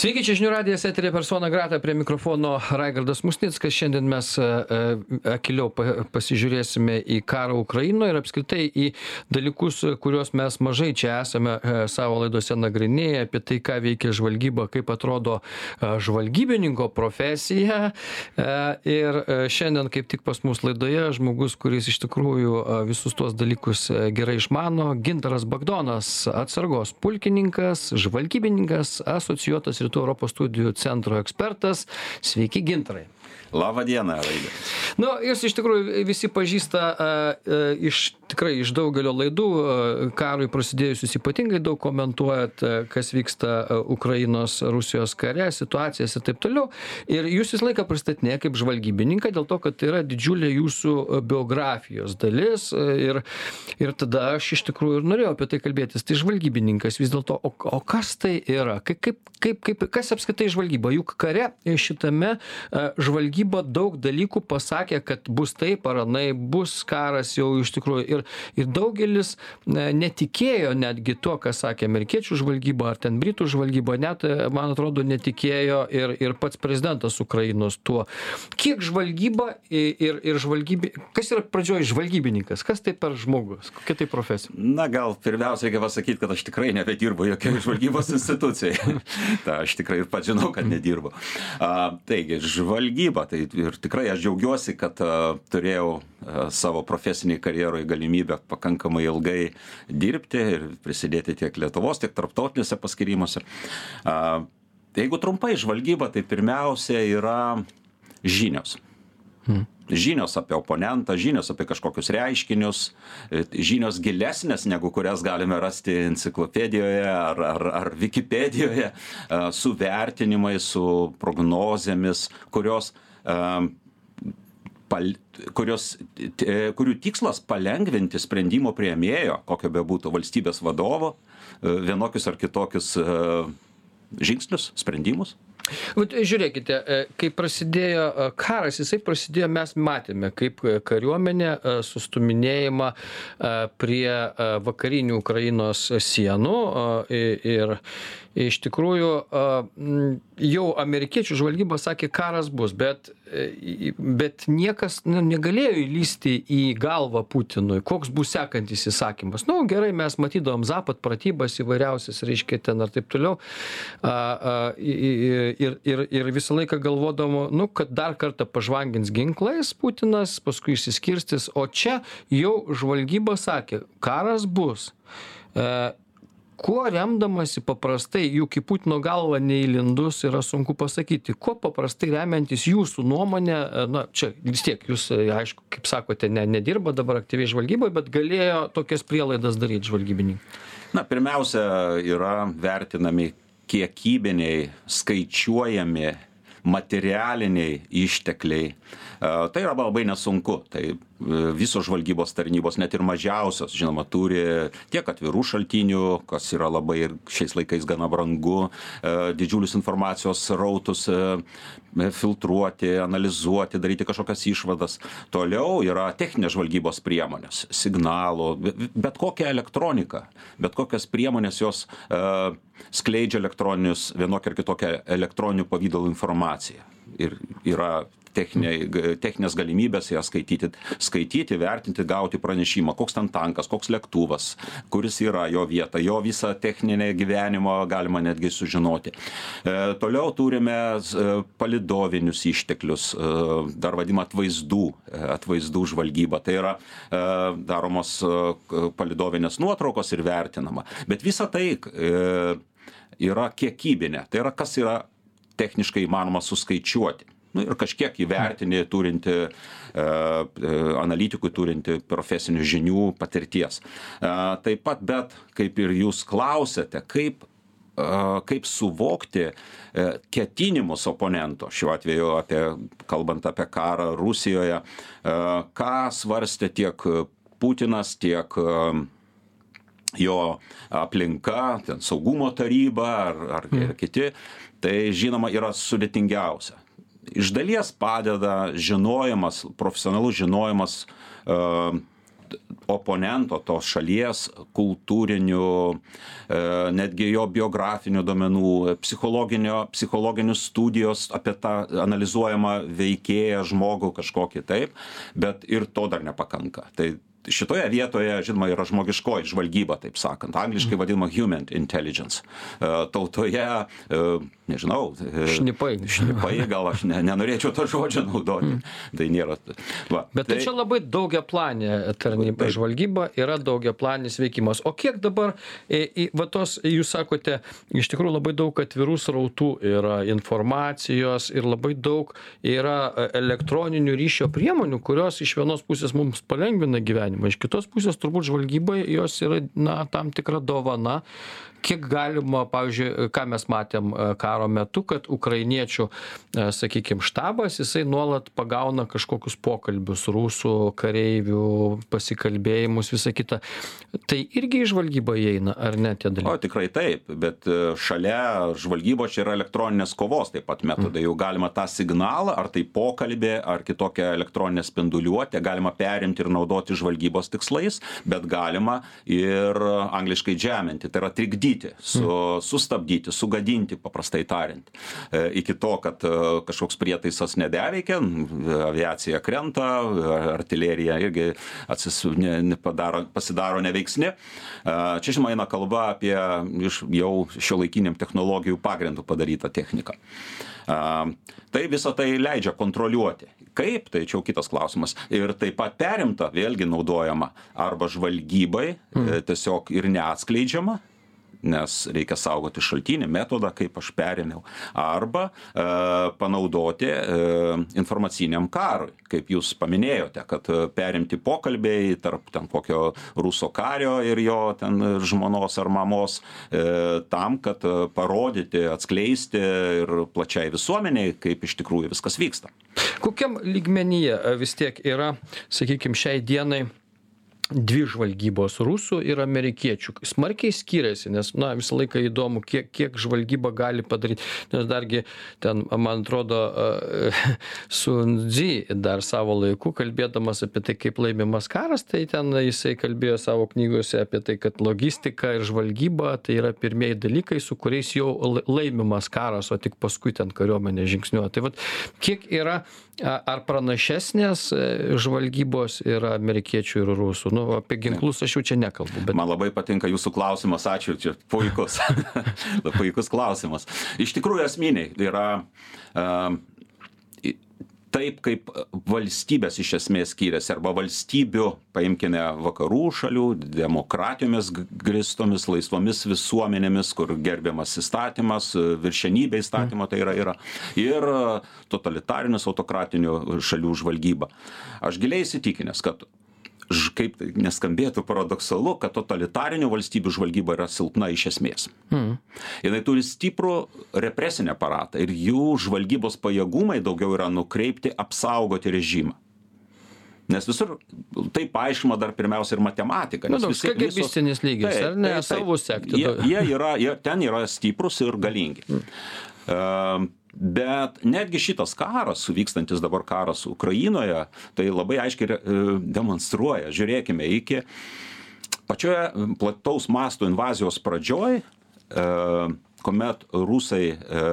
Sveiki, čia žinių radijas eterė persona grata prie mikrofono Raigardas Musnickas. Šiandien mes e, e, akiliau pasižiūrėsime į karą Ukrainoje ir apskritai į dalykus, kuriuos mes mažai čia esame e, savo laidose nagrinėję, apie tai, ką veikia žvalgyba, kaip atrodo žvalgybininko profesija. Ir šiandien kaip tik pas mus laidoje žmogus, kuris iš tikrųjų visus tuos dalykus gerai išmano, Gintaras Bagdonas, atsargos pulkininkas, žvalgybininkas, asocijuotas rytų europos studijų centro ekspertas sveiki gintarai Labą dieną, Raidė. Nu, jūs iš tikrųjų visi pažįsta a, a, iš tikrai iš daugelio laidų, a, karui prasidėjus jūs ypatingai daug komentuojat, a, kas vyksta a, Ukrainos, Rusijos kare, situacijas ir taip toliau. Ir jūs visą laiką pristatinė kaip žvalgybininką dėl to, kad tai yra didžiulė jūsų biografijos dalis. Ir, ir tada aš iš tikrųjų ir norėjau apie tai kalbėtis. Tai žvalgybininkas vis dėlto, o, o kas tai yra? Kaip, kaip, kaip, kaip, kas apskritai žvalgyba? Juk kare šitame žvalgyba daug dalykų pasakė, kad bus taip ar anai, bus karas jau iš tikrųjų. Ir, ir daugelis netikėjo netgi tuo, ką sakė amerikiečių žvalgyba ar ten britų žvalgyba, net, man atrodo, netikėjo ir, ir pats prezidentas Ukrainos tuo. Kiek žvalgyba ir, ir žvalgybi, kas yra pradžioje žvalgybininkas, kas tai per žmogus, kokia tai profesija? Na, gal pirmiausia reikia pasakyti, kad aš tikrai nebedirbu jokioje žvalgybos institucijoje. Ta, aš tikrai ir pats žinau, kad nedirbu. A, taigi, žvalgyba tai ir tikrai aš džiaugiuosi kad turėjau savo profesinėj karjeroj galimybę pakankamai ilgai dirbti ir prisidėti tiek lietuvos tiek tarptautiniuose paskyrimuose. Jeigu trumpai žvalgyba tai pirmiausia yra žinios. Hmm. Žinios apie oponentą žinios apie kažkokius reiškinius žinios gilesnės negu kurias galime rasti enciklopedijoje ar ar ar vikipedijoje su vertinimais su prognozėmis kurios pal kurios kurių tikslas palengvinti sprendimo priėmėjo kokio bebūtų valstybės vadovo vienokius ar kitokius žingsnius sprendimus. Vat žiūrėkite kai prasidėjo karas jisai prasidėjo mes matėme kaip kariuomenė sustūminėjimą prie vakarinių ukrainos sienų ir iš tikrųjų jau amerikiečių žvalgyba sakė karas bus bet bet niekas nu negalėjo įlįsti į galvą putinui. Koks bus sekantis įsakymas? Nu gerai mes matydavom zapad pratybas įvairiausias reiškia ten ar taip toliau. A a ir ir ir visą laiką galvodavom nu kad dar kartą pažvangins ginklais putinas paskui išsiskirstys. O čia jau žvalgyba sakė karas bus. A kuo remdamasi paprastai juk į putino galvą neįlindus yra sunku pasakyti kuo paprastai remiantis jūsų nuomone na čia vis tiek jūs aišku kaip sakote ne nedirbat dabar aktyviai žvalgyboj bet galėjo tokias prielaidas daryt žvalgybininkai? Na pirmiausia yra vertinami kiekybiniai skaičiuojami materialiniai ištekliai. Tai yra labai nesunku. Tai visos žvalgybos tarnybos net ir mažiausios žinoma turi tiek atvirų šaltinių kas yra labai ir šiais laikais gana brangu didžiulius informacijos srautus filtruoti analizuoti daryti kažkokias išvadas. Toliau yra techninės žvalgybos priemonės signalų bet kokia elektronika bet kokios priemonės jos skleidžia elektroninius vienokią ar kitokią elektroniniu pavidalu informaciją. Ir yra techniniai techninės galimybės ją skaityti skaityti vertinti gauti pranešimą koks ten tankas koks lėktuvas kuris yra jo vieta jo visą techninę gyvenimo galima netgi sužinoti. E toliau turime palydovinius išteklius dar vadinama atvaizdų atvaizdų žvalgyba tai yra e daromos palydovinės nuotraukos ir vertinama. Bet visa tai e yra kiekybinė. Tai yra kas yra techniškai įmanoma suskaičiuoti nu ir kažkiek įvertini turinti e, e, analitikui turinti profesinių žinių patirties. E, taip pat bet kaip ir jūs klausiate kaip kaip suvokti ketinimus oponento šiuo atveju apie kalbant apie karą rusijoje ką svarstė tiek putinas tiek jo aplinka ten saugumo taryba ar ar ir kiti. Tai žinoma yra sudėtingiausia iš dalies padeda žinojimas profesionalus žinojimas oponento tos šalies kultūrinių, e, netgi jo biografinių psichologinio, psichologinių studijos apie tą analizuojamą veikėją, žmogų kažkokį taip, bet ir to dar nepakanka. Tai šitoje vietoje, žinoma, yra žmogiškoji žvalgyba, taip sakant, angliškai vadinama human intelligence. Tautoje nežinau. E, šnipai. Šnipai, gal aš ne, nenorėčiau to žodžio naudoti. Mm. Tai nėra. Va, Bet tai, tai čia labai daugia planė tarnyba. Tai, žvalgyba yra daugia planis veikimas. O kiek dabar, į, į, va tos, jūs sakote, iš tikrųjų labai daug atvirų srautų yra informacijos ir labai daug yra e, elektroninių ryšio priemonių, kurios iš vienos pusės mums palengvina gyvenimą, iš kitos pusės turbūt žvalgybai jos yra na, tam tikra dovana kiek galima pavyzdžiui ką mes matėm e, karo metu kad ukrainiečių e, sakykim štabas jisai nuolat pagauna kažkokius pokalbius rusų kareivių pasikalbėjimus visa kita. Tai irgi į žvalgybą įeina ar ne tie dalykai? O tikrai taip bet e, šalia žvalgybos čia yra elektroninės kovos taip pat metodai. Jau galima tą signalą ar tai pokalbį ar kitokią elektroninę spinduliuotę galima perimti ir naudoti žvalgybos tikslais bet galima ir angliškai džeminti. Tai yra trikdyti trukdyti, su, sustabdyti, sugadinti, paprastai tariant. E, iki to, kad e, kažkoks prietaisas nebeveikia, aviacija krenta, artilerija irgi atsis, ne, ne padaro, pasidaro neveiksni. E, čia žinoma eina kalba apie iš jau šio laikiniam technologijų pagrindų padarytą techniką. Tai visą tai leidžia kontroliuoti. Kaip, tai čia jau kitas klausimas. Ir taip pat perimta, vėlgi naudojama arba žvalgybai, mm. tiesiog ir neatskleidžiama, nes reikia saugoti šaltinį, metodą, kaip aš perėmiau, arba e, panaudoti e, informaciniam karui, kaip jūs paminėjote, kad e, perimti pokalbiai tarp ten kokio ruso kario ir jo ten žmonos ar mamos e, tam, kad parodyti, atskleisti ir plačiai visuomeniai, kaip iš tikrųjų viskas vyksta. Kokiam lygmenyje vis tiek yra, sakykime, šiai dienai dvi žvalgybos rusų ir amerikiečių. Smarkiai skiriasi nes na visą laiką įdomu kiek kiek žvalgyba gali padaryt. Nes dargi ten man atrodo sun dzi dar savo laiku kalbėdamas apie tai kaip laimimas karas tai ten jisai kalbėjo savo knygose apie tai kad logistika ir žvalgyba tai yra pirmieji dalykai su kuriais jau laimimas karas o tik paskui ten kariuomenė žingsniuoja. Tai vat kiek yra ar pranašesnės e, žvalgybos yra amerikiečių ir rusų? Nu apie ginklus aš jau čia nekalbu bet man labai patinka jūsų klausimas ačiū čia puikus. Puikus klausimas. Iš tikrųjų esminiai yra taip kaip valstybės iš esmės skiriasi arba valstybių paimkime vakarų šalių demokratijomis grįstomis laisvomis visuomenėmis kur gerbiamas įstatymas viršenybė įstatymo tai yra yra ir totalitarinius autokratinių šalių žvalgyba. Aš giliai įsitikinęs kad ž kaip tai neskambėtų paradoksalu kad totalitarinių valstybių žvalgyba yra silpna iš esmės mm. jinai turi stiprų represinį aparatą ir jų žvalgybos pajėgumai daugiau yra nukreipti apsaugoti režimą nes visur tai paaiškina dar pirmiausia ir matematika. Nu, toks kagėbistinis lygis, taip, ar ne, savų sekti. Jie, jie yra, jie, ten yra stiprus ir galingi. Mm. Uh, bet netgi šitas karas vykstantis dabar karas ukrainoje tai labai aiškiai e, demonstruoja žiūrėkime iki pačioje plataus masto invazijos pradžioj e, kuomet rusai e,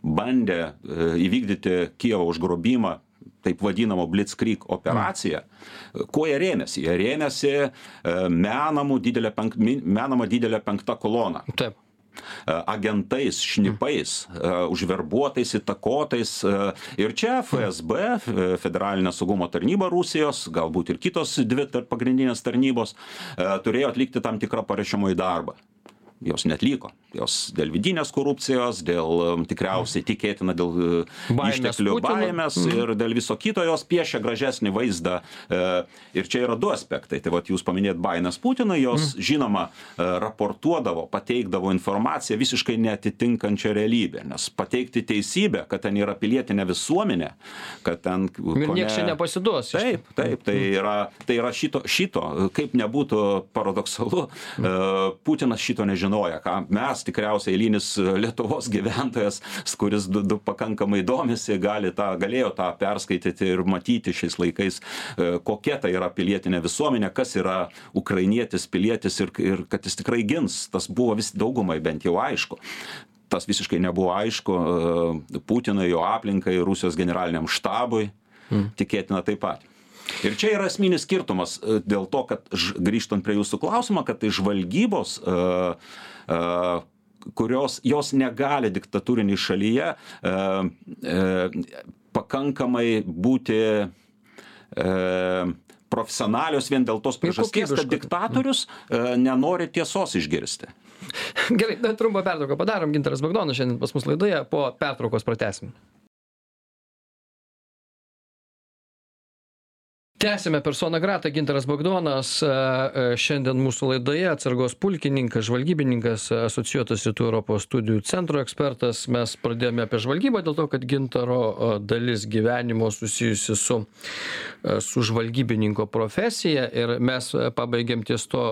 bandė įvykdyti kijevo užgrobimą taip vadinamo blitzkrieg operaciją, kuo jie rėmėsi? Jie rėmėsi menamų didelė penk, menama didelė penkta kolona. Taip agentais, šnipais, užverbuotais, įtakotais. Ir čia FSB, Federalinė saugumo tarnyba Rusijos, galbūt ir kitos dvi pagrindinės tarnybos, turėjo atlikti tam tikrą pareišimą į darbą jos neatliko jos dėl vidinės korupcijos dėl um, tikriausiai tikėtina dėl uh, baimės išteklių Putino. baimės mm. ir dėl viso kito jos piešia gražesnį vaizdą e, ir čia yra du aspektai tai vat jūs paminėjot baimės Putinui jos mm. žinoma e, raportuodavo pateikdavo informaciją visiškai neatitinkančią realybę nes pateikti teisybę kad ten yra pilietinė visuomenė kad ten ir nieks čia nepasiduos taip taip tai mm. yra tai yra šito šito kaip nebūtų paradoksalu Putinas šito nežino žinoję, ką mes mes tikriausiai eilinis lietuvos gyventojas kuris du du pakankamai domisi gali tą galėjo tą perskaityti ir matyti šiais laikais e, kokia tai yra pilietinė visuomenė kas yra ukrainietis pilietis ir ir kad jis tikrai gins. Tas buvo vis daugumai bent jau aišku. Tas visiškai nebuvo aišku e, putinui jo aplinkai rusijos generaliniam štabui. Tikėtina taip pat ir čia yra esminis skirtumas e, dėl to kad grįžtant prie jūsų klausimo kad tai žvalgybos e, e, kurios jos negali diktatūrinėj šalyje e, e, pakankamai būti e, profesionalios vien dėl tos priežasties, kad diktatorius e, nenori tiesos išgirsti. Gerai, trumpą pertrauką padarom. Gintaras Bagdonas šiandien pas mus laidoje, po pertraukos pratesim. Tęsiame persona grata. Gintaras bagdonas e, e, šiandien mūsų laidoje atsargos pulkininkas žvalgybininkas asocijuotas rytų europos studijų centro ekspertas. Mes pradėjome apie žvalgybą dėl to kad gintaro e, dalis gyvenimo susijusi su su žvalgybininko profesija. Ir mes pabaigėm ties to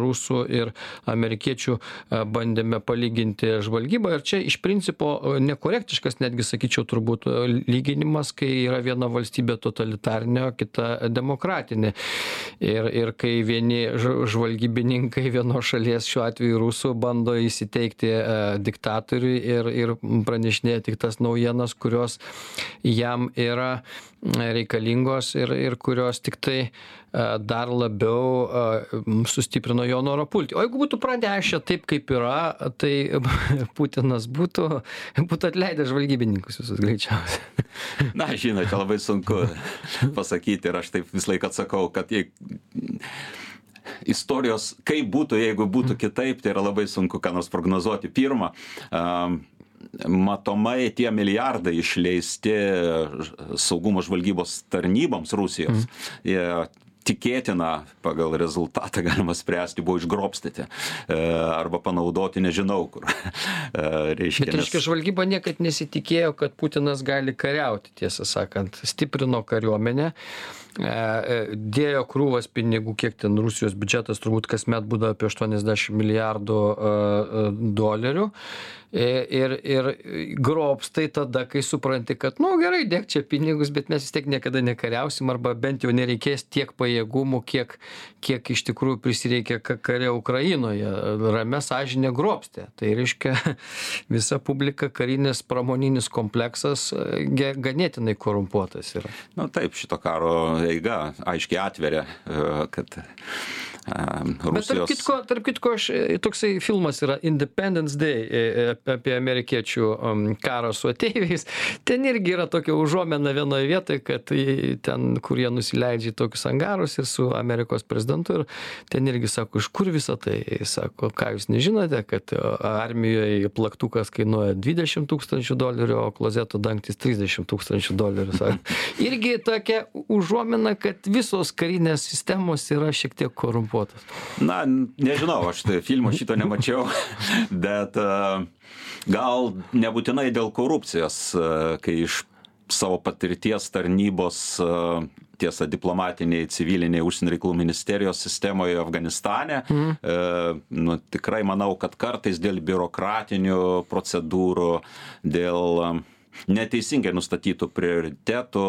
rusų ir amerikiečių bandėme palyginti žvalgybą. Ir čia iš principo nekorektiškas netgi sakyčiau turbūt lyginimas kai yra viena valstybė totalitarinė o kita demokratinė. Ir, ir kai vieni žvalgybininkai vienos šalies, šiuo atveju rusų, bando įsiteikti e, diktatoriui ir, ir pranešinėja tik tas naujienas, kurios jam yra reikalingos ir, ir kurios tik tai dar labiau e, sustiprino jo norą pulti. O jeigu būtų pranešę taip, kaip yra, tai Putinas būtų, būtų atleidęs žvalgybininkus visus greičiausiai. Na, žinote, labai sunku pasakyti ir aš taip visą laiką atsakau, kad jei istorijos, kaip būtų, jeigu būtų kitaip, tai yra labai sunku ką nors prognozuoti. Pirma, um, matomai tie milijardai išleisti saugumo žvalgybos tarnyboms Rusijos, jie tikėtina pagal rezultatą galima spręsti buvo išgrobstyti e, arba panaudoti nežinau kur. E, Reiškia, Bet reiškia, žvalgyba niekad nesitikėjo, kad Putinas gali kariauti, tiesą sakant. Stiprino kariuomenę, e, dėjo krūvas pinigų, kiek ten Rusijos biudžetas turbūt kasmet būdavo apie 80 milijardų dolerių. E, Ir, ir grobstai tada, kai supranti, kad, nu, gerai, dėk čia pinigus, bet mes vis tiek niekada nekariausim, arba bent jau nereikės tiek pajėgumų, kiek, kiek iš tikrųjų prisireikia ka- kare Ukrainoje. Ramė sąžinė grobstė. Tai reiškia, visa publika karinis pramoninis kompleksas e, ge- ganėtinai korumpuotas yra. Na taip, šito karo eiga aiškiai atveria, e, kad Bet tarp kitko, tarp kitko aš, e, toksai filmas yra Independence Day e, e, apie amerikiečių karą su ateiviais. Ten irgi yra tokia užuomena vienoje vietoje, kad ten, kur jie nusileidžia į tokius angarus ir su Amerikos prezidentu ir ten irgi sako, iš kur visą tai? Sako, ką jūs nežinote, kad armijoje plaktukas kainuoja 20 tūkstančių dolerių, o klozeto dangtis 30 tūkstančių dolerių. Sako. Irgi tokia užuomina, kad visos karinės sistemos yra šiek tiek korumpuotos. Na, nežinau, aš tai filmo šito nemačiau, bet e, gal nebūtinai dėl korupcijos, e, kai iš savo patirties tarnybos e, tiesa diplomatiniai civiliniai užsienio reikalų ministerijos sistemoje Afganistane. Mm. E, nu, tikrai manau, kad kartais dėl biurokratinių procedūrų, dėl neteisingai nustatytų prioritetų,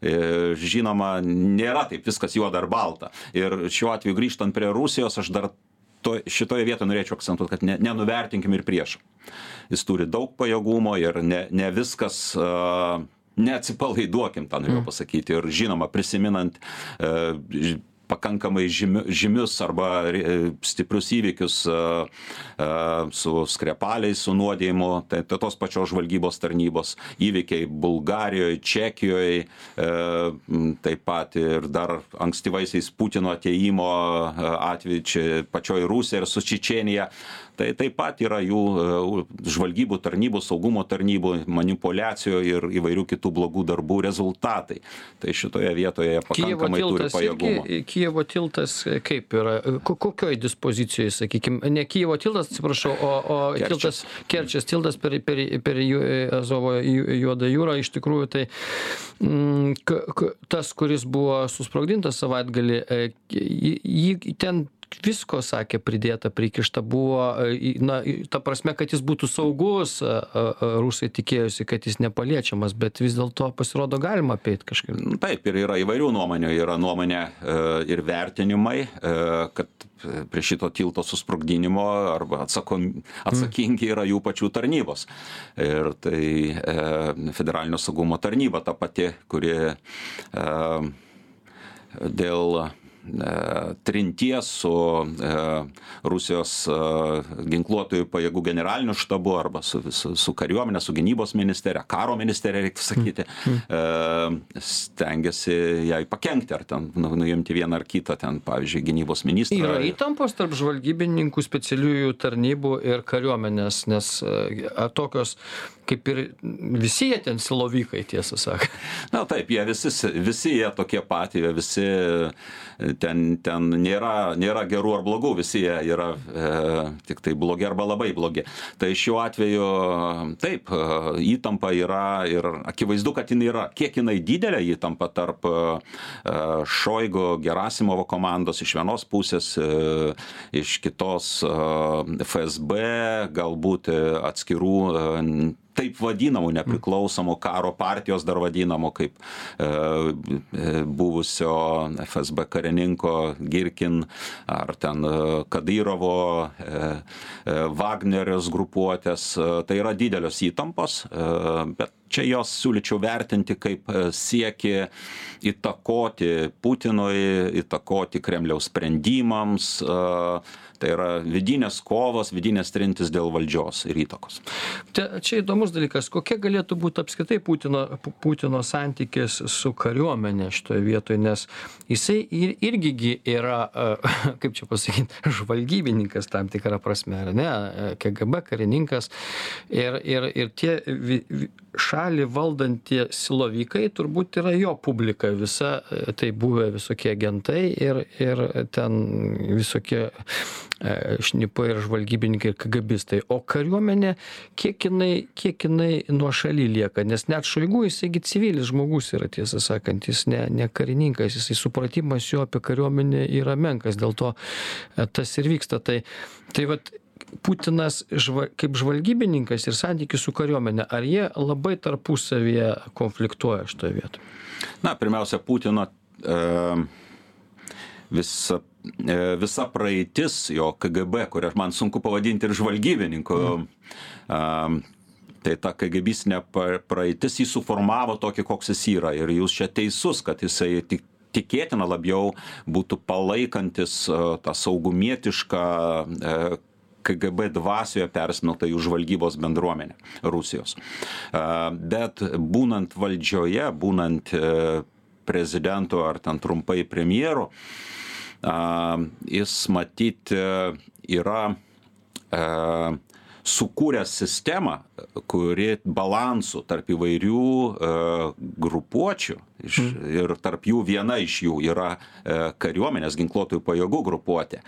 e, žinoma, nėra taip viskas juoda ar balta. Ir šiuo atveju grįžtant prie Rusijos, aš dar to, šitoje vietoje norėčiau akcentuoti, kad ne, nenuvertinkim ir priešą. Jis turi daug pajėgumo ir ne, ne viskas. Uh, Neatsipalaiduokim, tą norėjau pasakyti. Ir žinoma, prisiminant ž- pakankamai žymi, žymius arba stiprius įvykius su skrepaliais, su nuodėjimu, tai, tai tos pačios žvalgybos tarnybos įvykiai Bulgarijoje, Čekijoje, e, taip pat ir dar ankstyvaisiais Putino ateimo e, atveju čia pačioje Rusijoje ir su Čičenija. Tai taip pat yra jų e, žvalgybų tarnybų, saugumo tarnybų, manipulacijų ir įvairių kitų blogų darbų rezultatai. Tai šitoje vietoje jie pakankamai turi pajėgumų. Kijevo tiltas e, kaip yra, Ko- kokioj dispozicijoje, sakykime, ne Kijevo tiltas, atsiprašau, o, o tiltas, Kerčės tiltas per, per, per Ju- Azovo Ju- juodą jūrą, iš tikrųjų tai mm, k, k, tas, kuris buvo susprogdintas savaitgalį, e, jį ten visko sakė pridėta prikišta buvo į na ta prasme kad jis būtų saugus a a rusai tikėjosi kad jis nepaliečiamas bet vis dėlto pasirodo galima apeit kažkaip. Taip ir yra įvairių nuomonių. Yra nuomonė e, ir vertinimai e, kad prie šito tilto susprogdinimo arba atsakom atsakingi yra jų pačių tarnybos. Ir tai e, federalinio saugumo tarnyba ta pati kuri e, dėl E, trinties su e, Rusijos e, ginkluotojų pajėgų generaliniu štabu arba su, su, su kariuomenė, su gynybos ministerija, karo ministerija, reiktų sakyti, stengiasi jai pakengti ar ten nu, nuimti vieną ar kitą, ten, pavyzdžiui, gynybos ministrą. Yra įtampos tarp žvalgybininkų, specialiųjų tarnybų ir kariuomenės, nes tokios kaip ir visi jie ten silovikai, tiesą sakant. Na taip, jie visi, visi jie tokie patys, visi ten, ten nėra, nėra gerų ar blogų, visi jie yra e, tik tai blogi arba labai blogi. Tai šiuo atveju taip, e, įtampa yra ir akivaizdu, kad jinai yra, kiek jinai didelė įtampa tarp e, Šoigo Gerasimovo komandos iš vienos pusės, e, iš kitos e, FSB, galbūt atskirų taip vadinamų nepriklausomų karo partijos dar vadinamų kaip e, e buvusio FSB karininko Girkin ar ten e, Kadyrovo, e, e, Wagnerijos grupuotės. E, tai yra didelios įtampos, e, bet čia jos siūlyčiau vertinti kaip siekį įtakoti Putinui, įtakoti Kremliaus sprendimams. E, Tai yra vidinės kovos, vidinės trintis dėl valdžios ir įtakos. Čia, čia įdomus dalykas, kokia galėtų būti apskritai Putino, Putino santykis su kariuomenė šitoje vietoje, nes jisai ir, irgi yra, kaip čia pasakyti, žvalgybininkas tam tikrą prasme, ar ne, KGB karininkas ir, ir, ir tie šalį valdantie silovikai turbūt yra jo publika visa, tai buvę visokie agentai ir, ir ten visokie E, šnipai ir žvalgybininkai ir kagabistai. O kariuomenė kiek jinai kiek jinai nuošaly lieka? Nes net šoigu jisai civilis žmogus yra tiesą sakant jis ne ne karininkas jisai supratimas jo apie kariuomenę yra menkas dėl to e, tas ir vyksta. Tai tai vat Putinas žva, kaip žvalgybininkas ir santykis su kariuomenė, ar jie labai tarpusavyje konfliktuoja šitoje vietoje? Na, pirmiausia, Putino e, visa E, visa praeitis jo KGB, kurią man sunku pavadinti ir žvalgybininku, mm. tai ta KGBistinė praeitis jį suformavo tokį, koks jis yra. Ir jūs čia teisus, kad jisai tik tikėtina labiau būtų palaikantis e, tą saugumietišką e, KGB dvasioje persmelta jų žvalgybos bendruomenė Rusijos. Bet būnant valdžioje, būnant prezidentu ar ten trumpai premjeru, jis matyt e, yra e, sukūręs sistemą, kuri balansų tarp įvairių e, grupuočių iš, mm. ir tarp jų viena iš jų yra kariuomenės ginkluotojų pajėgų grupuotė.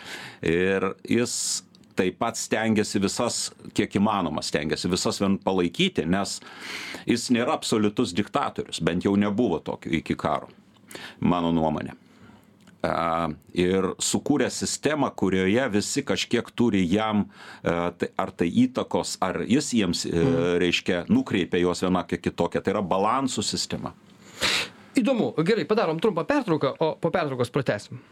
Ir jis taip pat stengiasi visas, kiek įmanoma, stengiasi visas vien palaikyti, nes jis nėra absoliutus diktatorius, bent jau nebuvo tokio iki karo, mano nuomonė ir sukūrė sistemą, kurioje visi kažkiek turi jam tai ar tai įtakos, ar jis jiems, mm. reiškia, nukreipia juos vienokią kitokią. Tai yra balansų sistema. Įdomu. Gerai, padarom trumpą pertrauką, o po pertraukos pratesim.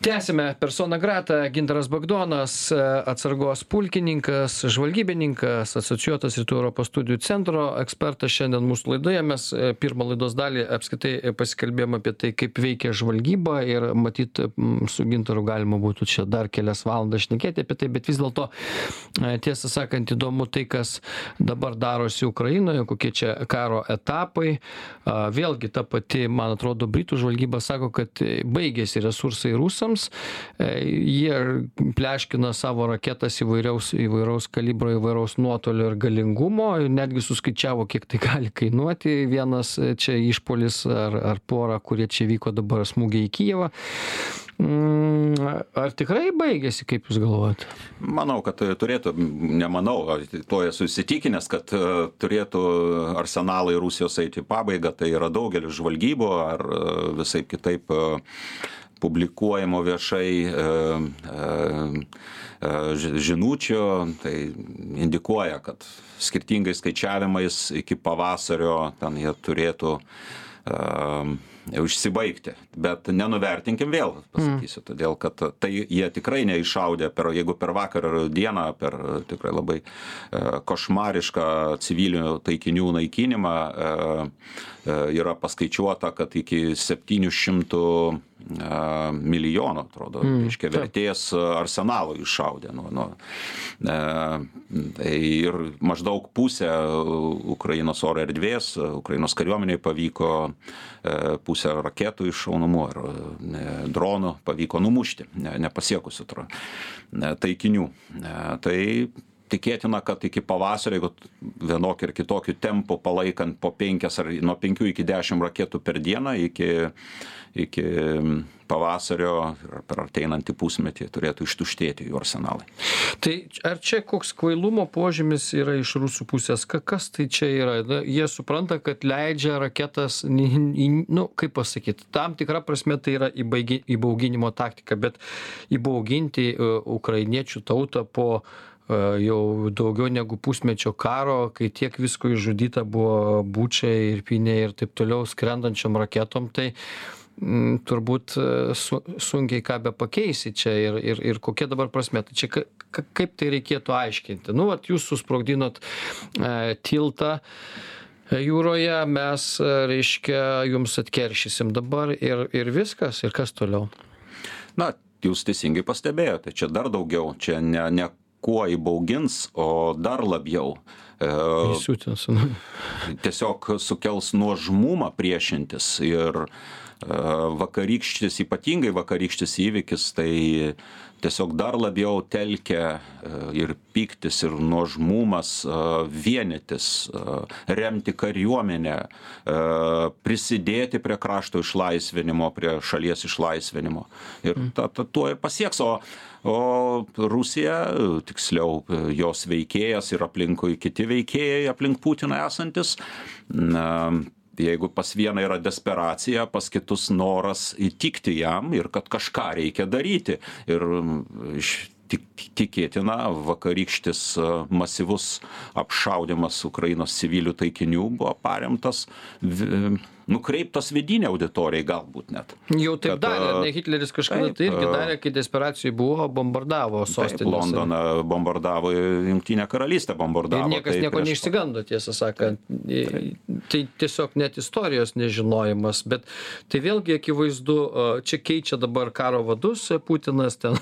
Tęsiame persona grata. Gintaras bagdonas atsargos pulkininkas žvalgybininkas asocijuotas rytų europos studijų centro ekspertas. Šiandien mūsų laidoje mes pirmą laidos dalį apskritai pasikalbėjom apie tai kaip veikia žvalgyba ir matyt su gintaru galima būtų čia dar kelias valandas šnekėti apie tai bet vis dėlto tiesą sakant įdomu tai kas dabar darosi ukrainoje kokie čia karo etapai. Vėlgi ta pati man atrodo britų žvalgyba sako kad baigėsi resursai rusam rusams. Jie pleškina savo raketas įvairiaus, įvairaus kalibro, įvairaus nuotolio ir galingumo, netgi suskaičiavo, kiek tai gali kainuoti vienas čia išpolis ar, ar pora, kurie čia vyko dabar smūgiai į Kyjevą. Mm, ar tikrai baigėsi, kaip Jūs galvojate? Manau, kad turėtų, nemanau, to esu įsitikinęs, kad e, turėtų arsenalai Rusijos eiti pabaigą, tai yra daugelis žvalgybo ar e, visai kitaip e, publikuojamo viešai e, e, e, žinučių, tai indikuoja, kad skirtingai skaičiavimais iki pavasario ten jie turėtų užsibaigti. Bet nenuvertinkim vėl, pasakysiu, mm. todėl kad tai jie tikrai neišaudė, per, jeigu per vakar dieną, per tikrai labai košmarišką civilinių taikinių naikinimą yra paskaičiuota, kad iki 700 a, milijono, atrodo, mm. reiškia vertės arsenalo iššaudė. Nu, nu, a, tai ir maždaug pusę Ukrainos oro erdvės, Ukrainos kariuomeniai pavyko a, pusę raketų iššaunamų ar a, dronų pavyko numušti, ne, nepasiekusių taikinių. A, tai tikėtina kad iki pavasario jeigu vienokiu ar kitokiu tempu palaikant po penkias ar nuo penkių iki dešim raketų per dieną iki iki pavasario ir per ateinantį pusmetį turėtų ištuštėti jų arsenalai. Tai ar čia koks kvailumo požymis yra iš rusų pusės? Kas tai čia yra? Na, jie supranta, kad leidžia raketas, nu, kaip pasakyti, tam tikrą prasme tai yra įbauginimo taktika, bet įbauginti e, ukrainiečių tautą po jau daugiau negu pusmečio karo, kai tiek visko išžudyta buvo būčiai ir piniai ir taip toliau skrendančiom raketom, tai m, turbūt e, su, sunkiai ką be pakeisi čia ir, ir, ir kokia dabar prasme. Tai čia ka, ka, kaip tai reikėtų aiškinti. Nu, vat jūs susprogdinot e, tiltą e, jūroje, mes, e, reiškia, jums atkeršysim dabar ir, ir viskas, ir kas toliau. Na, jūs teisingai pastebėjote, čia dar daugiau, čia ne, ne kuo įbaugins, o dar labiau. E, Įsiutins. Tiesiog sukels nuožmumą priešintis ir e, vakarykštis, ypatingai vakarykštis įvykis, tai tiesiog dar labiau telkia e, ir pyktis, ir nuožmumas vienytis, remti kariuomenę, prisidėti prie krašto išlaisvinimo, prie šalies išlaisvinimo. Ir mm. ta, ta, tuo ir pasieks. O o rusija tiksliau jos veikėjas ir aplinkui kiti veikėjai aplink putiną esantys na jeigu pas vieną yra desperacija pas kitus noras įtikti jam ir kad kažką reikia daryti. Ir iš tik tikėtina vakarykštis masyvus apšaudymas ukrainos civilių taikinių buvo paremtas nukreiptos vidinei auditorijai galbūt net. Jau taip kad, darė, ne Hitleris kažkada taip, tai irgi darė, kai desperacijai buvo, bombardavo sostinę. Londoną bombardavo, Junktinę karalystę bombardavo. Ir niekas tai nieko prieš... neišsigando, tiesą sakant. Taip. Tai tiesiog net istorijos nežinojimas, bet tai vėlgi akivaizdu, čia keičia dabar karo vadus Putinas, ten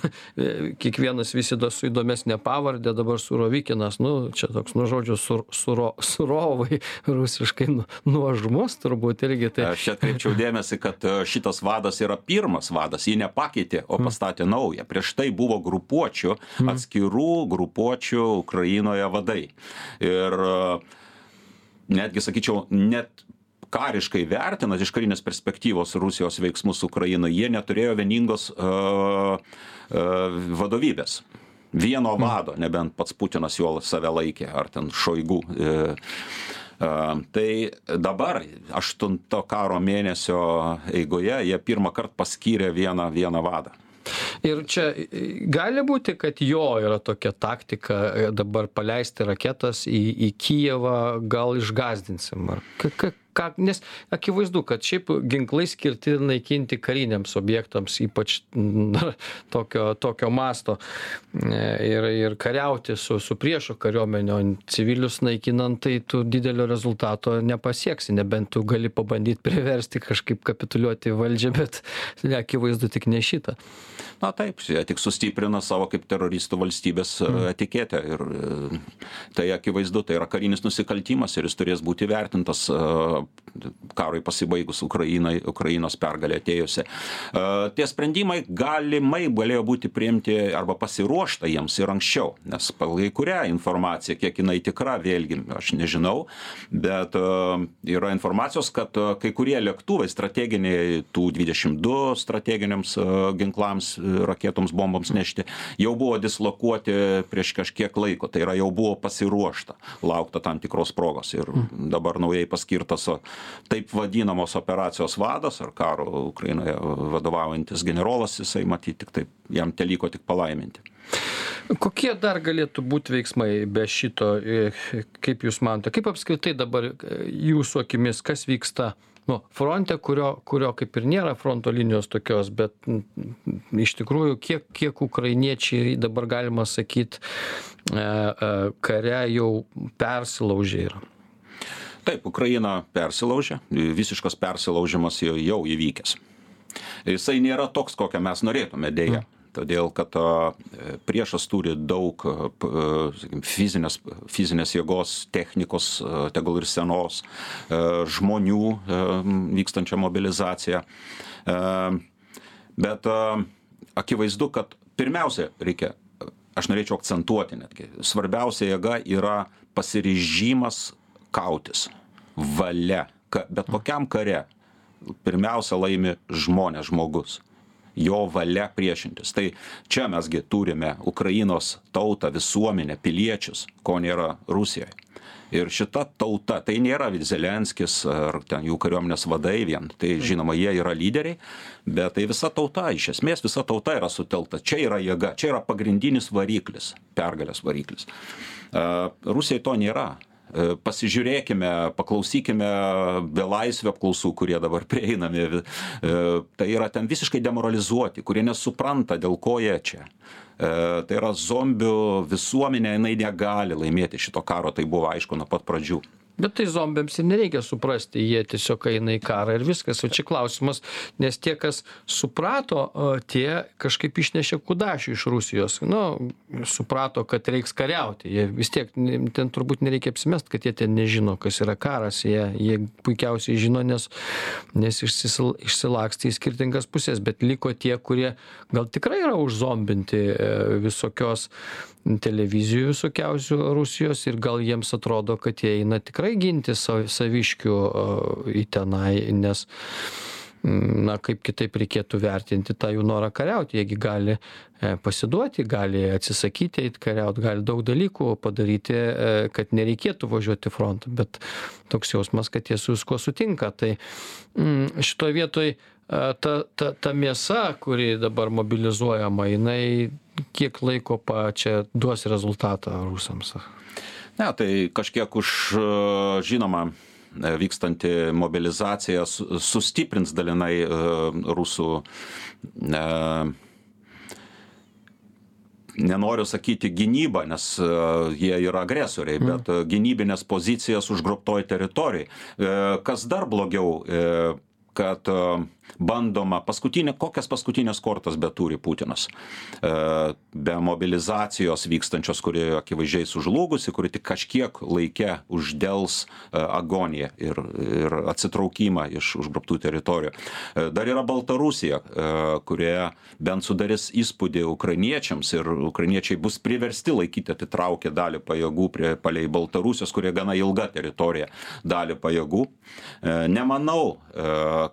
kiekvienas visi su įdomesnė pavardė, dabar Surovikinas, nu, čia toks, nu, žodžiu, sur, suro, surovai, rusiškai nu, nuožmus turbūt ir irgi tai. Aš atkreipčiau dėmesį, kad e, šitas vadas yra pirmas vadas, jį nepakeitė, o mm. pastatė naują. Prieš tai buvo grupuočių, mm. atskirų grupuočių Ukrainoje vadai. Ir e, netgi, sakyčiau, net kariškai vertinant iš karinės perspektyvos Rusijos veiksmus Ukrainoje, jie neturėjo vieningos uh, uh, vadovybės. Vieno mm. vado, nebent pats Putinas juo save laikė, ar ten šoigų. Uh, Tai dabar, aštunto karo mėnesio eigoje, jie pirmą kartą paskyrė vieną, vieną vadą. Ir čia gali būti, kad jo yra tokia taktika e, dabar paleisti raketas į, į Kijevą, gal išgazdinsim. Ar, ka, ką nes akivaizdu kad šiaip ginklai skirti naikinti kariniams objektams ypač na tokio tokio masto e, ir ir kariauti su su priešo kariuomene o civilius naikinant tai tu didelio rezultato nepasieksi nebent tu gali pabandyt priversti kažkaip kapituliuoti valdžią bet akivaizdu tik ne šitą na taip jie tik sustiprina savo kaip teroristų valstybės e, mm. etiketę ir e, tai akivaizdu tai yra karinis nusikaltimas ir jis turės būti įvertintas karui pasibaigus Ukrainai, Ukrainos pergalė atėjusi. E, tie sprendimai galimai galėjo būti priimti arba pasiruošta jiems ir anksčiau, nes pagal kurią informaciją, kiek jinai tikra, vėlgi aš nežinau, bet e, yra informacijos, kad e, kai kurie lėktuvai strateginiai, tų 22 strateginiams ginklams, raketoms, bomboms nešti, jau buvo dislokuoti prieš kažkiek laiko, tai yra jau buvo pasiruošta, laukta tam tikros progos ir dabar naujai paskirtas taip vadinamos operacijos vadas ar karo Ukrainoje vadovaujantis generolas, jisai matyti tik taip, jam teliko tik palaiminti. Kokie dar galėtų būti veiksmai be šito, kaip Jūs manote, kaip apskritai dabar Jūsų akimis, kas vyksta nu, fronte, kurio, kurio kaip ir nėra fronto linijos tokios, bet iš tikrųjų, kiek, kiek ukrainiečiai dabar galima sakyti, e, e, kare jau persilaužė yra taip ukraina persilaužė. Visiškas persilaužimas jau įvykęs. Jisai nėra toks kokio mes norėtume deja todėl kad priešas turi daug fizinės fizinės jėgos technikos tegul ir senos žmonių vykstančią mobilizaciją. Bet akivaizdu kad pirmiausia reikia aš norėčiau akcentuoti netgi svarbiausia jėga yra pasiryžimas kautis. Valia ka bet kokiam kare pirmiausia laimi žmonės žmogus. Jo valia priešintis. Tai čia mes gi turime ukrainos tautą visuomenę piliečius ko nėra rusijoj ir šita tauta tai nėra zelenskis ar ten jų kariuomenės vadai vien. Tai žinoma jie yra lyderiai bet tai visa tauta iš esmės visa tauta yra sutelkta. Čia yra jėga čia yra pagrindinis variklis pergalės variklis. A rusijai to nėra pasižiūrėkime, paklausykime belaisvių apklausų, kurie dabar prieinami. E, tai yra ten visiškai demoralizuoti, kurie nesupranta, dėl ko jie čia. E, tai yra zombių visuomenė, jinai negali laimėti šito karo, tai buvo aišku nuo pat pradžių bet tai zombiams ir nereikia suprasti jie tiesiog eina į karą ir viskas. O čia klausimas nes tie kas suprato tie kažkaip išnešė kudašių iš rusijos. Nu suprato kad reiks kariauti. Jie vis tiek ten turbūt nereikia apsimest kad jie ten nežino kas yra karas. Jie jie puikiausiai žino nes nes išsisil išsilakstė į skirtingas puses bet liko tie kurie gal tikrai yra užzombinti e, visokios televizijų visokiausių rusijos ir gal jiems atrodo kad jie eina tikrai ginti sa saviškių į tenai nes na kaip kitaip reikėtų vertinti tą jų norą kariauti. Jie gi gali e, pasiduoti gali atsisakyti eit kariaut gali daug dalykų padaryti e, kad nereikėtų važiuot į frontą bet toks jausmas kad jie su viskuo sutinka. Tai mm, šitoj vietoj ta ta ta mėsa kuri dabar mobilizuojama jinai kiek laiko pa čia duos rezultatą rusams? Ne tai kažkiek už žinoma vykstanti mobilizacija sustiprins dalinai rusų nenoriu sakyti gynybą nes jie yra agresoriai bet gynybines pozicijas užgrobtoj teritorijoj. Kas dar blogiau kad bandoma paskutinė kokias paskutines kortas beturi putinas? E, be mobilizacijos vykstančios kuri akivaizdžiai sužlugusi kuri tik kažkiek laike uždels e, agoniją ir ir atsitraukimą iš užgrobtų teritorijų. E, dar yra baltarusija kurioje bent sudarys įspūdį ukrainiečiams ir ukrainiečiai bus priversti laikyti atitraukę dalį pajėgų prie palei baltarusijos kuria gana ilga teritorija dalį pajėgų. Nemanau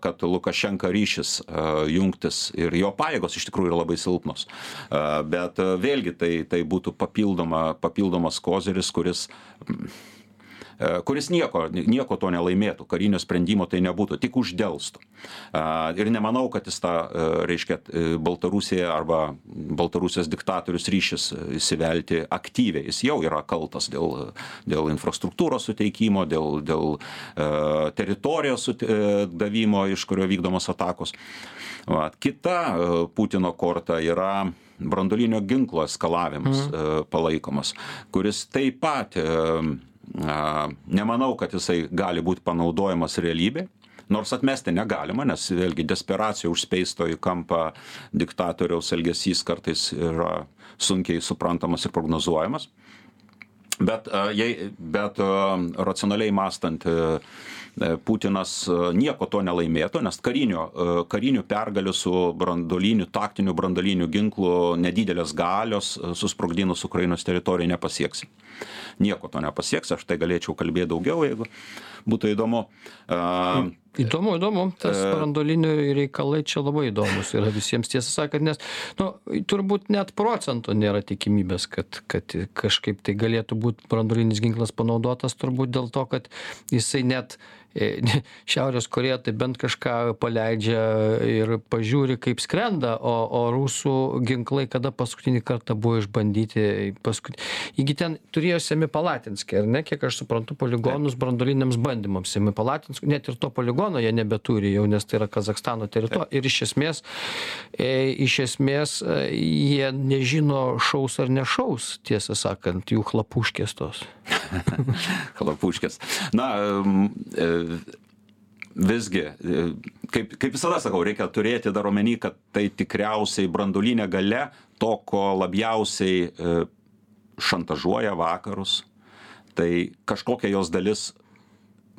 kad lukašenka ryšis jungtis ir jo pajėgos iš tikrųjų yra labai silpnos. Bet vėlgi tai, tai būtų papildoma, papildomas kozeris, kuris kuris nieko, nieko to nelaimėtų, karinio sprendimo tai nebūtų, tik uždėlstų. Ir nemanau, kad jis tą, reiškia, Baltarusija arba Baltarusijos diktatorius ryšis įsivelti aktyviai. Jis jau yra kaltas dėl, dėl infrastruktūros suteikimo, dėl, dėl teritorijos davimo, iš kurio vykdomos atakos. Va. Kita Putino korta yra brandolinio ginklo eskalavimas mm. palaikomas, kuris taip pat nemanau, kad jisai gali būti panaudojamas realybė. Nors atmesti negalima, nes vėlgi desperacija užspeisto į kampą diktatoriaus elgesys kartais yra sunkiai suprantamas ir prognozuojamas. Bet, jei, bet racionaliai mąstant, Putinas nieko to nelaimėtų, nes karinio, karinių pergalių su brandoliniu, taktiniu brandoliniu ginklu nedidelės galios susprogdinus Ukrainos teritoriją nepasieksim. Nieko to nepasieks, aš tai galėčiau kalbėti daugiau, jeigu būtų įdomu. Uh, Įdomu, įdomu, tas brandoliniai reikalai čia labai įdomus yra visiems tiesą sakant, nes, nu, turbūt net procento nėra tikimybės, kad, kad kažkaip tai galėtų būti brandolinis ginklas panaudotas, turbūt dėl to, kad jisai net E, Šiaurės Korėja tai bent kažką paleidžia ir pažiūri, kaip skrenda, o, o rusų ginklai kada paskutinį kartą buvo išbandyti. Paskut... Įgi ten turėjo Semipalatinskį, ar ne, kiek aš suprantu, poligonus brandoliniams bandymams. Semipalatinskį, net ir to poligono jie nebeturi jau, nes tai yra Kazakstano teritorija. Ir iš esmės, e, iš esmės e, jie nežino šaus ar nešaus, tiesą sakant, jų chlapuškės tos. chlapuškės. Na, e, visgi, kaip, kaip visada sakau, reikia turėti dar omeny, kad tai tikriausiai brandulinė gale to, ko labiausiai e, šantažuoja vakarus, tai kažkokia jos dalis,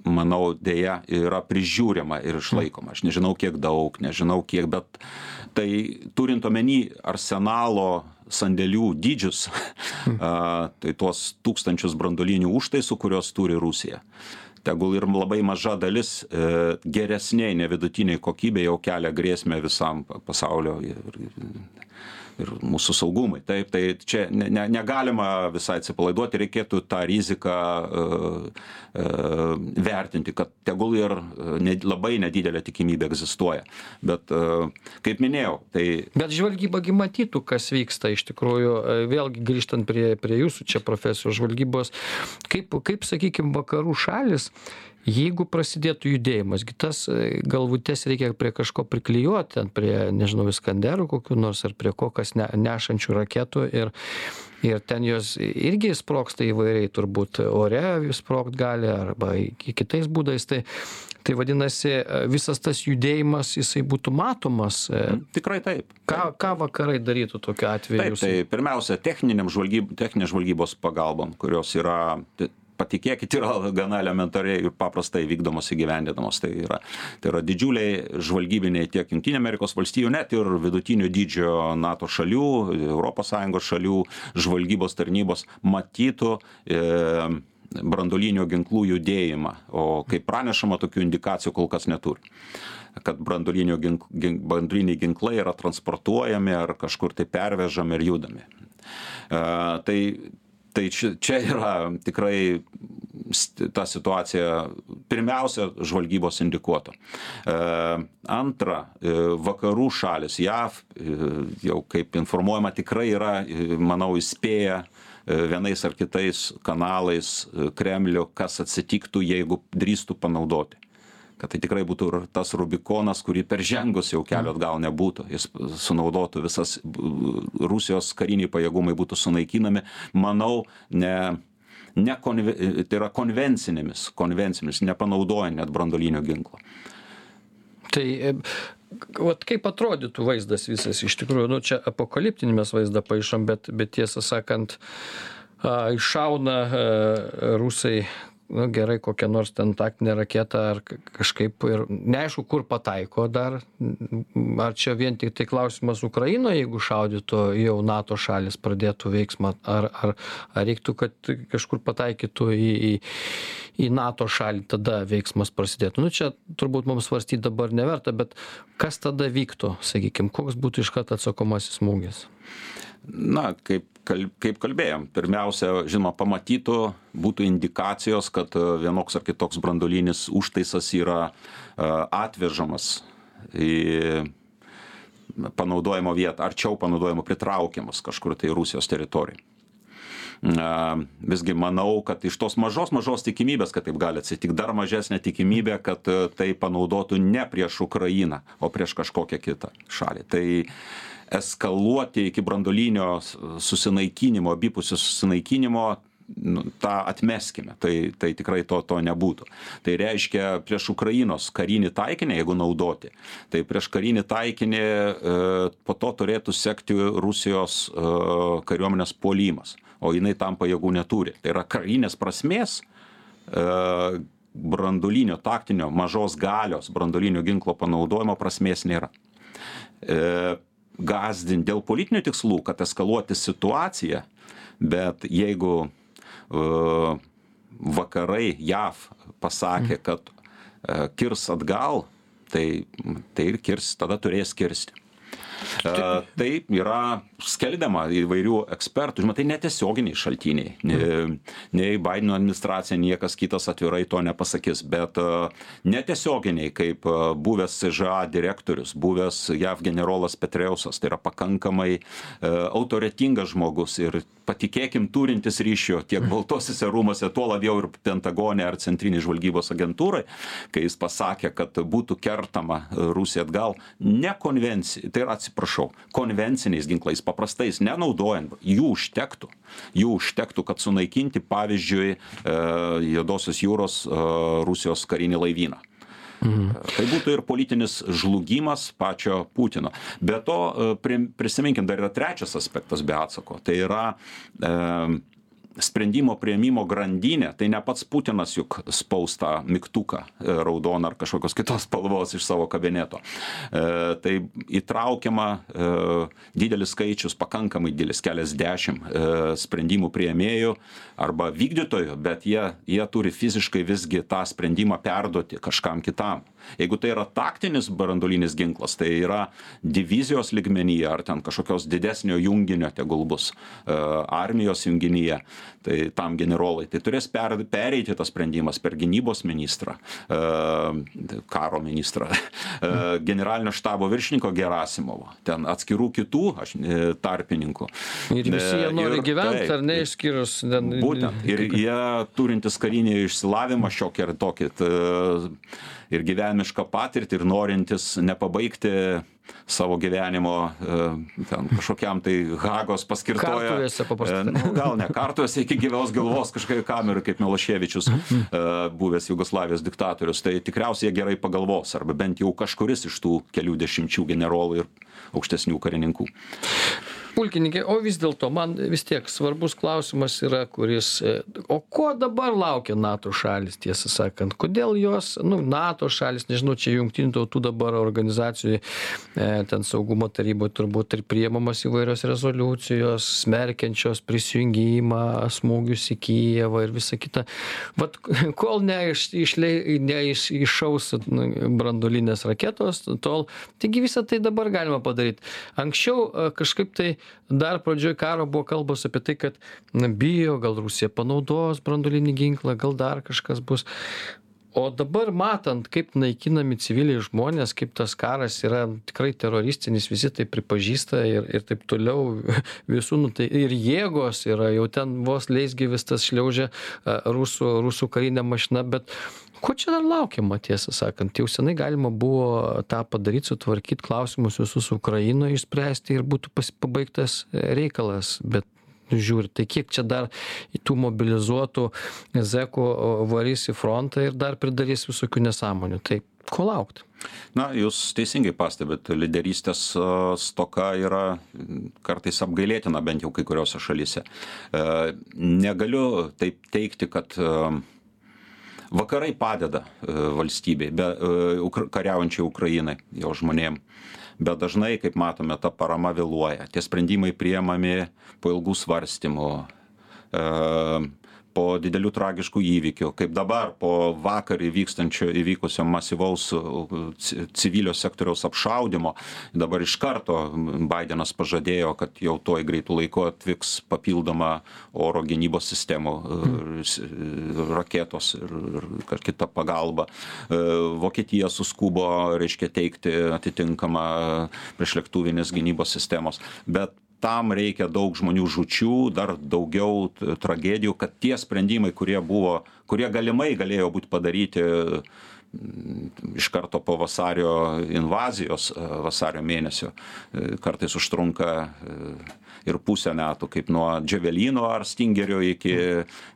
manau, dėja yra prižiūrima ir išlaikoma. Aš nežinau, kiek daug, nežinau, kiek, bet tai turint omeny arsenalo sandėlių dydžius, tai tuos tūkstančius brandolinių užtaisų, kuriuos turi Rusija tegul ir labai maža dalis e, geresnėj nevidutinėj kokybėj jau kelia grėsmę visam pasaulio ir, ir mūsų saugumui. Taip, tai čia ne, ne, negalima visai atsipalaiduoti, reikėtų tą riziką uh, uh, vertinti, kad tegul ir ne, labai nedidelė tikimybė egzistuoja. Bet, kaip minėjau, tai... Bet žvalgybagi matytų, kas vyksta iš tikrųjų, vėlgi grįžtant prie, prie jūsų čia profesijos žvalgybos, kaip, kaip sakykime, vakarų šalis jeigu prasidėtų judėjimas gi tas e, galvutes reikia prie kažko priklijuot ten prie nežinau iskanderų kokių nors ar prie ko kas ne nešančių raketų ir ir ten jos irgi sprogsta įvairiai turbūt ore sprogt gali arba kitais būdais. Tai tai vadinasi e, visas tas judėjimas jisai būtų matomas e, tikrai taip. ką ką vakarai darytų tokiu atveju taip tai pirmiausia techninės žvalgybos pagalbom kurios yra patikėkit yra gana elementariai ir paprastai vykdomos įgyvendinamos. Tai yra tai yra didžiuliai žvalgybiniai tiek jungtinių amerikos valstijų net ir vidutinio dydžio nato šalių europos sąjungos šalių žvalgybos tarnybos matytų e, brandolinių ginklų judėjimą. O kaip pranešama tokių indikacijų kol kas neturi. Kad brandolinių gink, gink, brandoliniai ginklai yra transportuojami ar kažkur tai pervežami ir judami. Uh, tai tai čia čia yra tikrai ta situacija pirmiausia žvalgybos indikuotų. E, antra, e, vakarų šalis, JAV, e, jau kaip informuojama, tikrai yra, manau, įspėję vienais ar kitais kanalais Kremlių, kas atsitiktų, jeigu drįstų panaudoti kad tai tikrai būtų tas rubikonas kurį peržengus jau kelio atgal nebūtų. Jis sunaudotų visas rusijos kariniai pajėgumai būtų sunaikinami. Manau ne ne konve tai yra konvencinėmis konvencijomis nepanaudojant net branduolinio ginklo. Tai e, vat kaip atrodytų vaizdas visas iš tikrųjų? Nu čia apokaliptinį mes vaizdą paišom bet bet tiesą sakant a iššauna a rusai nu gerai kokią nors ten taktinę raketą ar kažkaip ir neaišku kur pataiko dar. Ar čia vien tiktai klausimas ukrainoj jeigu šaudytų jau nato šalys pradėtų veiksmą ar ar ar reiktų kad kažkur pataikytų į į į nato šalį tada veiksmas prasidėtų. Nu čia turbūt mums svarstyt dabar neverta bet kas tada vyktų sakykim koks būtų iškart atsakomasis smūgis? Na kaip kal kaip kalbėjom pirmiausia žinoma pamatytų būtų indikacijos kad e, vienoks ar kitoks branduolinis užtaisas yra e, atvežamas į panaudojimo vietą arčiau panaudojimo pritraukiamas kažkur tai rusijos teritorijoj visgi manau kad iš tos mažos mažos tikimybės kad taip gali atsitikt dar mažesnė tikimybė kad e, tai panaudotų ne prieš ukrainą o prieš kažkokią kitą šalį. Tai eskaluoti iki branduolinio susinaikinimo abipusio susinaikinimo nu, tą atmeskime, tai, tai tikrai to, to nebūtų. Tai reiškia prieš Ukrainos karinį taikinį, jeigu naudoti, tai prieš karinį taikinį e, po to turėtų sekti Rusijos e, kariuomenės puolimas o jinai tam pajėgų neturi. Tai yra karinės prasmės e, branduolinio taktinio mažos galios branduolinio ginklo panaudojimo prasmės nėra. Gazdinti dėl politinių tikslų, kad eskaluoti situaciją, bet jeigu e, vakarai JAV pasakė, kad e, kirs atgal, tai, tai ir kirs, tada turės kirsti. Tai yra skelbiama įvairių ekspertų, žinoma, tai netiesioginiai šaltiniai. Nei Bideno administracija, niekas kitas atvirai to nepasakys, bet netiesioginiai, kaip buvęs CŽA direktorius, buvęs JAV generolas Petreusas, tai yra pakankamai autoritetingas žmogus ir patikėkim turintis ryšio tiek Baltosiuose rūmose, tuo labiau ir Pentagone ar Centriniai žvalgybos agentūrai, kai jis pasakė, kad būtų kertama Rusija atgal, ne konvencija, tai yra atsiprašau, konvenciniais ginklais, paprastais, nenaudojant, jų užtektų. Jų užtektų, kad sunaikinti, pavyzdžiui, e, Jodosios jūros e, Rusijos karinį laivyną. Mhm. Tai būtų ir politinis žlugimas pačio Putino. Be to, e, prisiminkim, dar yra trečias aspektas be atsako. Tai yra e, sprendimo prieimimo grandinė tai ne pats putinas juk spaus tą mygtuką e, raudoną ar kažkokios kitos spalvos iš savo kabineto. E, tai įtraukiama e, didelis skaičius pakankamai didelis keliasdešim sprendimų priėmėjų arba vykdytojų bet jie jie turi fiziškai visgi tą sprendimą perduoti kažkam kitam jeigu tai yra taktinis branduolinis ginklas tai yra divizijos lygmenyje ar ten kažkokios didesnio junginio tegul bus armijos junginyje tai tam generolai tai turės per pereiti tas sprendimas per gynybos ministrą e, karo ministrą e, generalinio štabo viršininko gerasimovo ten atskirų kitų aš e, tarpininkų. Ir visi jie nori gyvent ar ne išskyrus ten būtent. Ir jie turintys karinį išsilavinimą šiokį ar tokį ir gyvenimišką patirtį ir norintys nepabaigti savo gyvenimo e, ten kažkokiam tai Hagos paskirtoje. Kartuvėse paprastai. E, nu, gal ne kartuvėse iki gyvos galvos kažkokiai kamerai kaip Miloševičius, e, buvęs Jugoslavijos diktatorius. Tai tikriausiai jie gerai pagalvos, arba bent jau kažkuris iš tų kelių dešimčių generolų ir aukštesnių karininkų pulkininke o vis dėlto man vis tiek svarbus klausimas yra kuris e, o ko dabar laukia nato šalys tiesą sakant? Kodėl jos nu nato šalys nežinau čia jungtinių tautų dabar organizacijoj e, ten saugumo taryboj turbūt ir priimamos įvairios rezoliucijos smerkiančios prisijungimą smūgius į kijevą ir visa kita. Vat kol neiš išlei neiš iššaus nu, branduolinės raketos tol taigi visa tai dabar galima padaryt. Anksčiau e, kažkaip tai dar pradžioj karo buvo kalbos apie tai kad na bijo gal rusija panaudos branduolinį ginklą gal dar kažkas bus. O dabar matant kaip naikinami civiliai žmonės kaip tas karas yra tikrai teroristinis visi tai pripažįsta ir ir taip toliau visų nu tai ir jėgos yra jau ten vos leisgyvis tas šliaužia rusų rusų karinė mašina bet ko čia dar laukiama tiesą sakant? Jau senai galima buvo tą padaryt sutvarkyt klausimus visus ukrainoj išspręsti ir būtų pabaigtas reikalas. Bet žiūri tai kiek čia dar tų mobilizuotų zekų varys į frontą ir dar pridarys visokių nesąmonių? Tai ko laukt? Na, jūs teisingai pastebit, lyderystės stoka yra kartais apgailėtina, bent jau kai kuriuose šalyse. E, negaliu taip teikti, kad vakarai padeda e, valstybei be e, kariaujančiai ukrainai jo žmonėm. Bet dažnai kaip matome ta parama vėluoja. Tie sprendimai priimami po ilgų svarstymų. E, po didelių tragiškų įvykių kaip dabar po vakar įvykstančio įvykusio masyvaus civilio sektoriaus apšaudymo dabar iš karto baidenas pažadėjo kad jau tuoj greitu laiku atvyks papildoma oro gynybos sistemų raketos ir ir kita pagalba. E, vokietija suskubo reiškia teikti atitinkamą priešlėktuvinės gynybos sistemos. Bet tam reikia daug žmonių žūčių dar daugiau tragedijų kad tie sprendimai kurie buvo kurie galimai galėjo būt padaryti iš karto po vasario invazijos vasario mėnesio kartais užtrunka ir pusę metų kaip nuo dževelino ar stingerio iki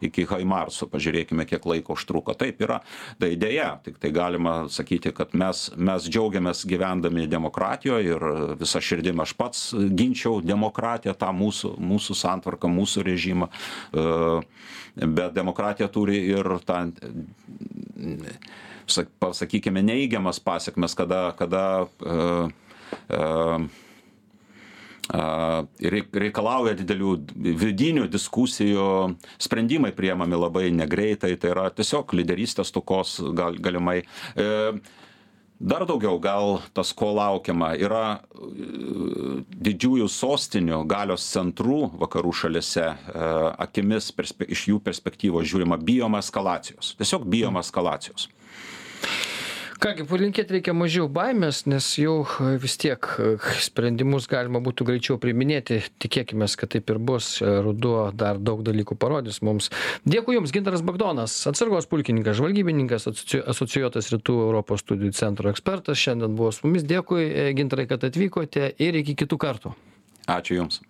iki haimarso. Pažiūrėkime kiek laiko užtruko. Taip yra. Tai deja tiktai galima sakyti kad mes mes džiaugiamės gyvendami demokratijoj ir visa širdim aš pats ginčiau demokratiją tą mūsų mūsų santvarką mūsų režimą. E, bet demokratija turi ir tą pasakykime neigiamas pasekmes kada kada uh, uh, reikalauja didelių vidinių diskusijų, sprendimai priemami labai negreitai, tai yra tiesiog lyderystės tokos gal, galimai. E, dar daugiau gal tas, ko laukiama, yra e, didžiųjų sostinių galios centrų vakarų šalise e, akimis perspe, iš jų perspektyvos žiūrima bijoma eskalacijos. Tiesiog bijoma eskalacijos ką gi palinkėt reikia mažiau baimės nes jau vis tiek sprendimus galima būtų greičiau priiminėti. Tikėkimės kad taip ir bus. Ruduo dar daug dalykų parodys mums. Dėkui jums gintaras bagdonas atsargos pulkininkas žvalgybininkas asoci asocijuotas rytų europos studijų centro ekspertas. Šiandien buvo su mumis. Dėkui gintarai kad atvykote ir iki kitų kartų. Ačiū jums